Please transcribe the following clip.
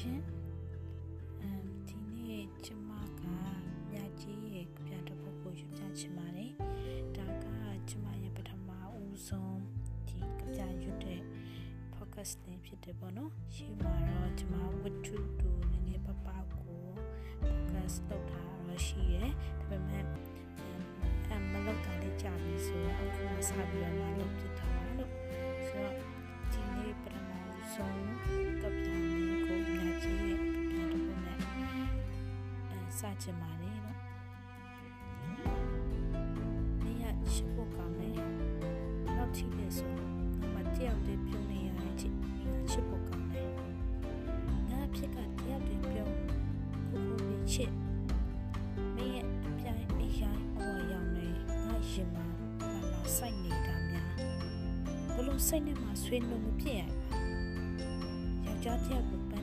ရှင်။အမ်ဒီနေ့ကျမကမြကြီးရဲ့ပြတပုတ်ကိုရွပြချင်ပါတယ်။ဒါကကျမရဲ့ပထမဦးဆုံးဒီကြံရွတဲ့ focus တင်ဖြစ်တယ်ပေါ့နော်။ရှေ့မှာတော့ကျမ what to do နည်းနည်းပပကို focus လုပ်ထားတော့ရှိတယ်။ဒါပေမဲ့အမ်မလောက်တာလေးကြာပြီဆိုတော့အခုမှစပြီးတော့လုပ်ဖြစ် စချင်ပါလေနော်နေရရှိဖို့ကောင်းတယ်နောက်ထိလေဆိုတော့မတယောက်တည်းပြုံးနေရတဲ့အချိန်ရှိဖို့ကောင်းတယ်ငါဖြစ်ကတယောက်တည်းပြုံးခုခုပြီးချစ်မင်းရဲ့အပြိုင်အရိုင်းအဝရောက်နေငါရင်မှာလာလာစိုက်နေတာများဘလို့စိတ်နဲ့မှဆွေးနွေးမဖြစ်ရပါယောက်ျားတယောက်ကို